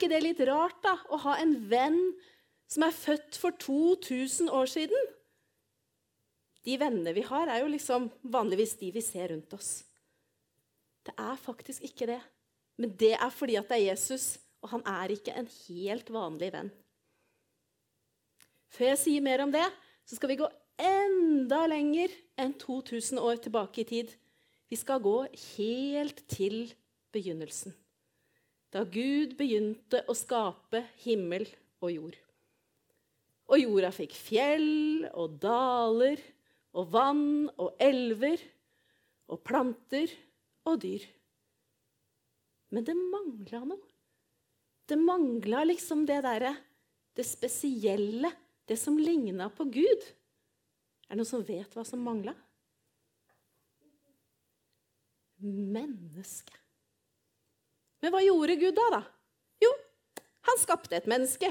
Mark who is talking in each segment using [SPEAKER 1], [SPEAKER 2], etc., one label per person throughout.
[SPEAKER 1] ikke det litt rart, da? Å ha en venn som er født for 2000 år siden? De vennene vi har, er jo liksom vanligvis de vi ser rundt oss. Det er faktisk ikke det. Men det er fordi at det er Jesus, og han er ikke en helt vanlig venn. Før jeg sier mer om det, så skal vi gå enda lenger enn 2000 år tilbake i tid. Vi skal gå helt til begynnelsen. Da Gud begynte å skape himmel og jord. Og jorda fikk fjell og daler og vann og elver og planter og dyr. Men det mangla noe. Det mangla liksom det derre Det spesielle, det som ligna på Gud. Er det noen som vet hva som mangla? Menneske. Men hva gjorde Gud da, da? Jo, han skapte et menneske.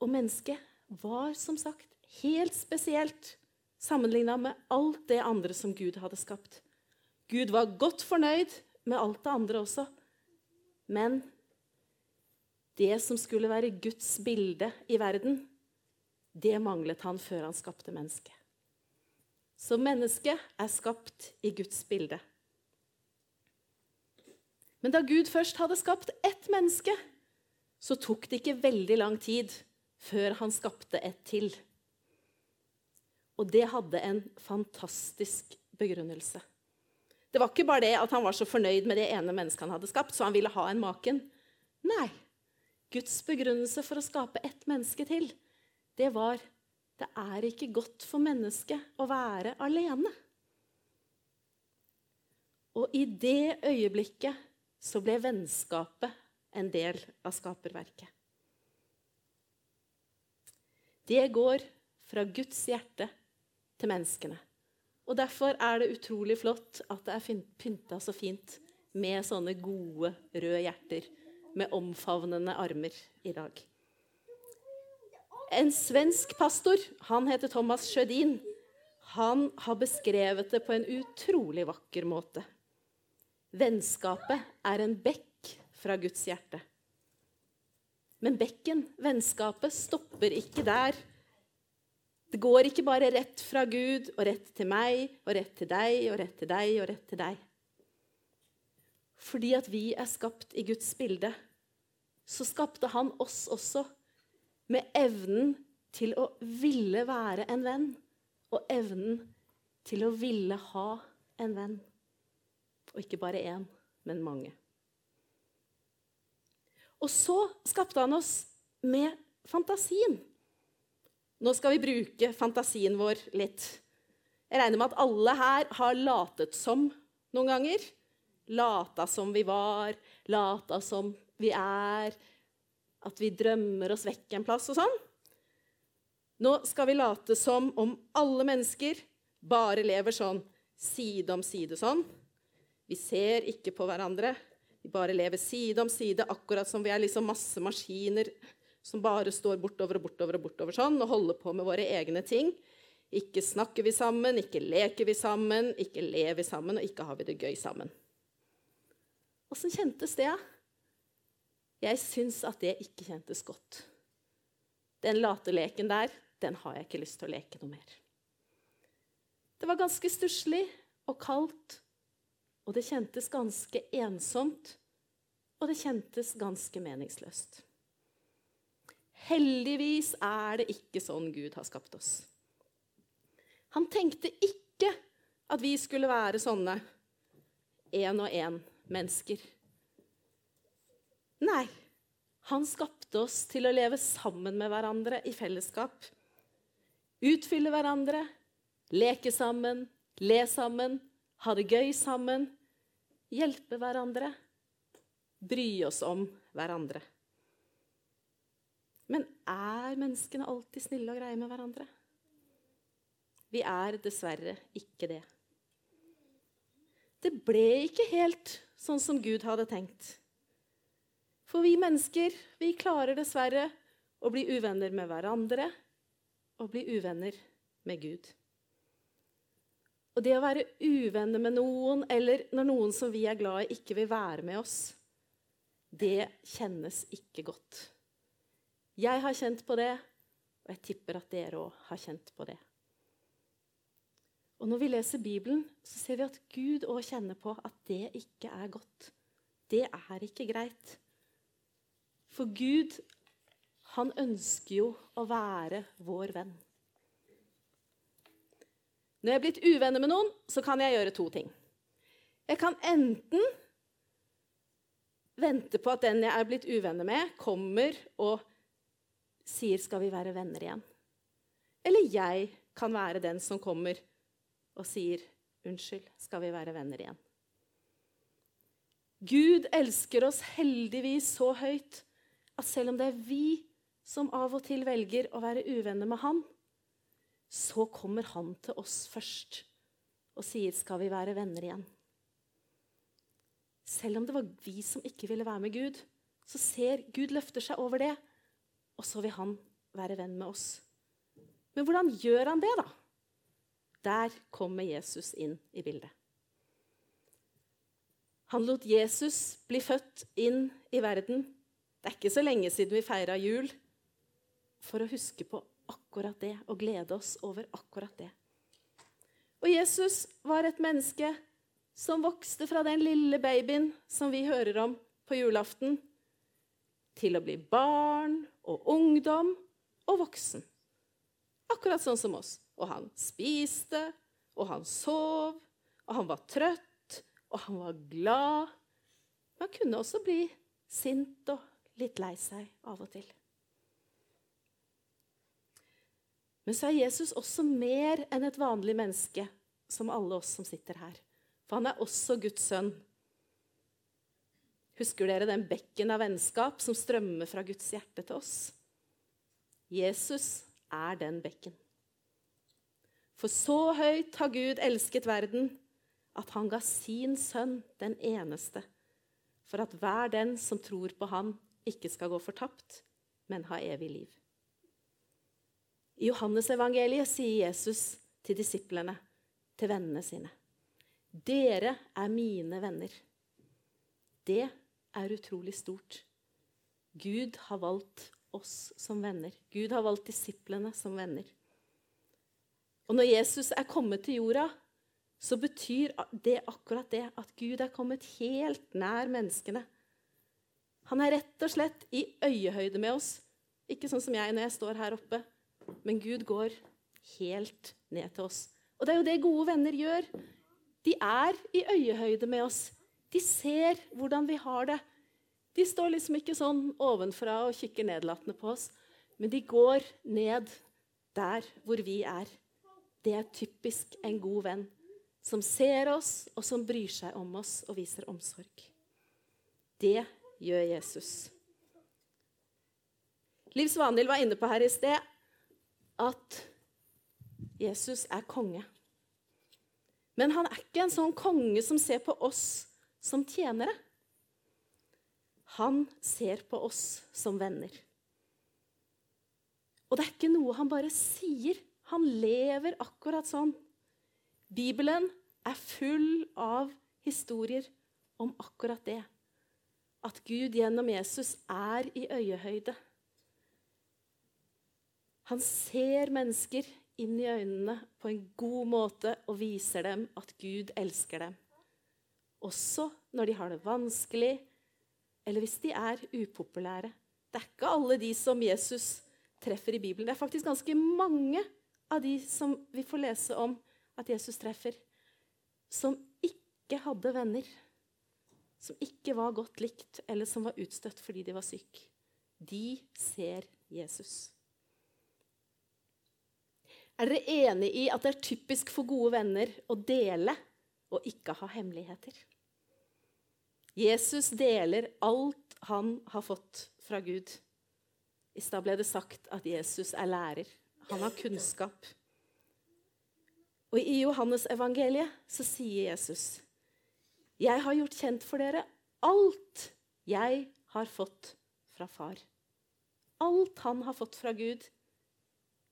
[SPEAKER 1] Og mennesket var som sagt helt spesielt sammenligna med alt det andre som Gud hadde skapt. Gud var godt fornøyd med alt det andre også. Men det som skulle være Guds bilde i verden, det manglet han før han skapte mennesket. Så mennesket er skapt i Guds bilde. Men da Gud først hadde skapt ett menneske, så tok det ikke veldig lang tid før han skapte ett til. Og det hadde en fantastisk begrunnelse. Det var ikke bare det at han var så fornøyd med det ene mennesket han hadde skapt, så han ville ha en maken. Nei. Guds begrunnelse for å skape ett menneske til, det var det er ikke godt for mennesket å være alene. Og i det øyeblikket så ble vennskapet en del av skaperverket. Det går fra Guds hjerte til menneskene. Og Derfor er det utrolig flott at det er pynta så fint med sånne gode, røde hjerter med omfavnende armer i dag. En svensk pastor, han heter Thomas Sjødin, han har beskrevet det på en utrolig vakker måte. Vennskapet er en bekk fra Guds hjerte. Men bekken, vennskapet, stopper ikke der det går ikke bare rett fra Gud og rett til meg og rett til deg og rett til deg og rett til deg. Fordi at vi er skapt i Guds bilde, så skapte han oss også med evnen til å ville være en venn og evnen til å ville ha en venn. Og ikke bare én, men mange. Og så skapte han oss med fantasien. Nå skal vi bruke fantasien vår litt. Jeg regner med at alle her har latet som noen ganger. Lata som vi var, lata som vi er, at vi drømmer oss vekk en plass og sånn. Nå skal vi late som om alle mennesker bare lever sånn side om side sånn. Vi ser ikke på hverandre. Vi bare lever side om side, akkurat som vi er liksom masse maskiner som bare står bortover og bortover og bortover sånn, og holder på med våre egne ting. Ikke snakker vi sammen, ikke leker vi sammen, ikke lever vi sammen, og ikke har vi det gøy sammen. Åssen kjentes det? Jeg syns at det ikke kjentes godt. Den lateleken der, den har jeg ikke lyst til å leke noe mer. Det var ganske stusslig og kaldt, og det kjentes ganske ensomt, og det kjentes ganske meningsløst. Heldigvis er det ikke sånn Gud har skapt oss. Han tenkte ikke at vi skulle være sånne én og én mennesker. Nei, han skapte oss til å leve sammen med hverandre i fellesskap. Utfylle hverandre, leke sammen, le sammen, ha det gøy sammen. Hjelpe hverandre, bry oss om hverandre. Men er menneskene alltid snille og greie med hverandre? Vi er dessverre ikke det. Det ble ikke helt sånn som Gud hadde tenkt. For vi mennesker vi klarer dessverre å bli uvenner med hverandre og bli uvenner med Gud. Og det å være uvenner med noen, eller når noen som vi er glad i, ikke vil være med oss, det kjennes ikke godt. Jeg har kjent på det, og jeg tipper at dere òg har kjent på det. Og når vi leser Bibelen, så ser vi at Gud òg kjenner på at det ikke er godt. Det er ikke greit. For Gud, han ønsker jo å være vår venn. Når jeg er blitt uvenner med noen, så kan jeg gjøre to ting. Jeg kan enten vente på at den jeg er blitt uvenner med, kommer og sier 'skal vi være venner igjen'. Eller jeg kan være den som kommer og sier 'Unnskyld, skal vi være venner igjen?' Gud elsker oss heldigvis så høyt at selv om det er vi som av og til velger å være uvenner med han, så kommer han til oss først og sier 'Skal vi være venner igjen?' Selv om det var vi som ikke ville være med Gud, så ser Gud løfter seg over det, og så vil han være venn med oss. Men hvordan gjør han det, da? Der kommer Jesus inn i bildet. Han lot Jesus bli født inn i verden. Det er ikke så lenge siden vi feira jul. For å huske på akkurat det og glede oss over akkurat det. Og Jesus var et menneske som vokste fra den lille babyen som vi hører om på julaften, til å bli barn og ungdom og voksen. Akkurat sånn som oss. Og han spiste, og han sov, og han var trøtt, og han var glad. Man kunne også bli sint og litt lei seg av og til. Men så er Jesus også mer enn et vanlig menneske, som alle oss som sitter her. For han er også Guds sønn. Husker dere den bekken av vennskap som strømmer fra Guds hjerte til oss? Jesus er den bekken. For så høyt har Gud elsket verden, at han ga sin sønn, den eneste, for at hver den som tror på han, ikke skal gå fortapt, men ha evig liv. I Johannesevangeliet sier Jesus til disiplene, til vennene sine, dere er mine venner. Det er utrolig stort. Gud har valgt oss som venner. Gud har valgt disiplene som venner. Og når Jesus er kommet til jorda, så betyr det akkurat det at Gud er kommet helt nær menneskene. Han er rett og slett i øyehøyde med oss. Ikke sånn som jeg når jeg står her oppe, men Gud går helt ned til oss. Og det er jo det gode venner gjør. De er i øyehøyde med oss. De ser hvordan vi har det. De står liksom ikke sånn ovenfra og kikker nedlatende på oss, men de går ned der hvor vi er. Det er typisk en god venn som ser oss, og som bryr seg om oss og viser omsorg. Det gjør Jesus. Liv Svanhild var inne på her i sted at Jesus er konge. Men han er ikke en sånn konge som ser på oss som tjenere. Han ser på oss som venner. Og det er ikke noe han bare sier. Han lever akkurat sånn. Bibelen er full av historier om akkurat det. At Gud gjennom Jesus er i øyehøyde. Han ser mennesker inn i øynene på en god måte og viser dem at Gud elsker dem. Også når de har det vanskelig, eller hvis de er upopulære. Det er ikke alle de som Jesus treffer i Bibelen. Det er faktisk ganske mange av de som vi får lese om at Jesus treffer, som ikke hadde venner. Som ikke var godt likt, eller som var utstøtt fordi de var syke. De ser Jesus. Er dere enig i at det er typisk for gode venner å dele og ikke ha hemmeligheter? Jesus deler alt han har fått fra Gud. I stad ble det sagt at Jesus er lærer. Han har kunnskap. Og I Johannes evangeliet så sier Jesus, 'Jeg har gjort kjent for dere alt jeg har fått fra far.' Alt han har fått fra Gud,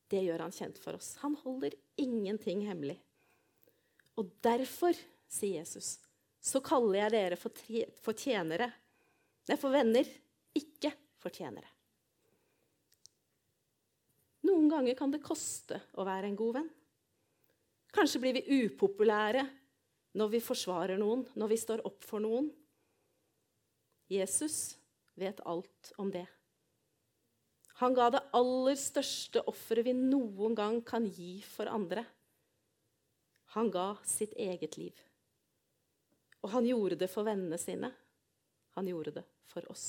[SPEAKER 1] det gjør han kjent for oss. Han holder ingenting hemmelig. Og derfor, sier Jesus, så kaller jeg dere for, tjenere. Nei, for venner, ikke for tjenere. Noen ganger kan det koste å være en god venn. Kanskje blir vi upopulære når vi forsvarer noen, når vi står opp for noen. Jesus vet alt om det. Han ga det aller største offeret vi noen gang kan gi for andre. Han ga sitt eget liv. Og han gjorde det for vennene sine. Han gjorde det for oss.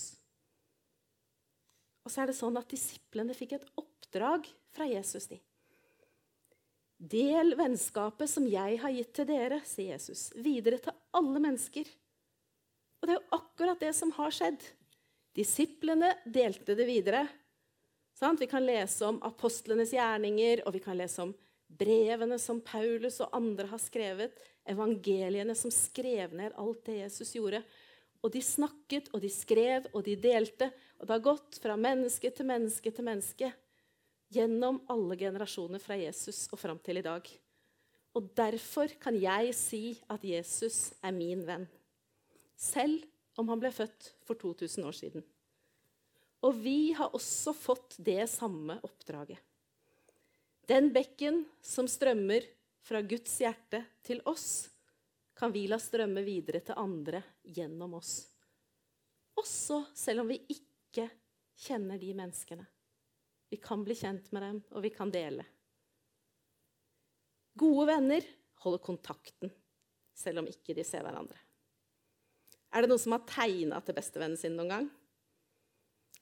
[SPEAKER 1] Og så er det sånn at Disiplene fikk et oppdrag fra Jesus. de. Del vennskapet som jeg har gitt til dere, sier Jesus, videre til alle mennesker. Og det er jo akkurat det som har skjedd. Disiplene delte det videre. Vi kan lese om apostlenes gjerninger, og vi kan lese om brevene som Paulus og andre har skrevet, evangeliene som skrev ned alt det Jesus gjorde. Og de snakket, og de skrev, og de delte. Og det har gått fra menneske til menneske til menneske gjennom alle generasjoner fra Jesus og fram til i dag. Og derfor kan jeg si at Jesus er min venn. Selv om han ble født for 2000 år siden. Og vi har også fått det samme oppdraget. Den bekken som strømmer fra Guds hjerte til oss, kan vi la strømme videre til andre gjennom oss. Også selv om vi ikke kjenner de menneskene. Vi kan bli kjent med dem, og vi kan dele. Gode venner holder kontakten, selv om ikke de ser hverandre. Er det noen som har tegna til bestevennen sin noen gang?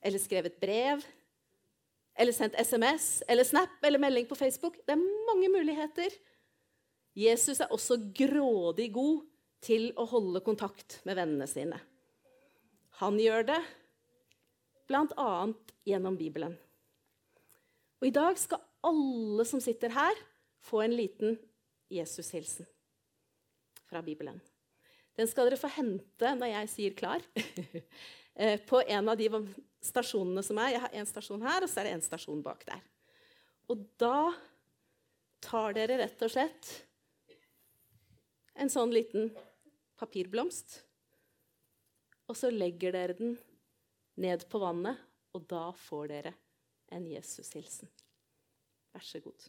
[SPEAKER 1] Eller skrevet brev? Eller sendt SMS eller Snap eller melding på Facebook? Det er mange muligheter. Jesus er også grådig god til å holde kontakt med vennene sine. Han gjør det bl.a. gjennom Bibelen. Og I dag skal alle som sitter her, få en liten Jesus-hilsen fra Bibelen. Den skal dere få hente når jeg sier 'klar', på en av de stasjonene som er. Jeg har én stasjon her, og så er det en stasjon bak der. Og da tar dere rett og slett en sånn liten papirblomst, og så legger dere den ned på vannet, og da får dere en Jesus-hilsen. Vær så god.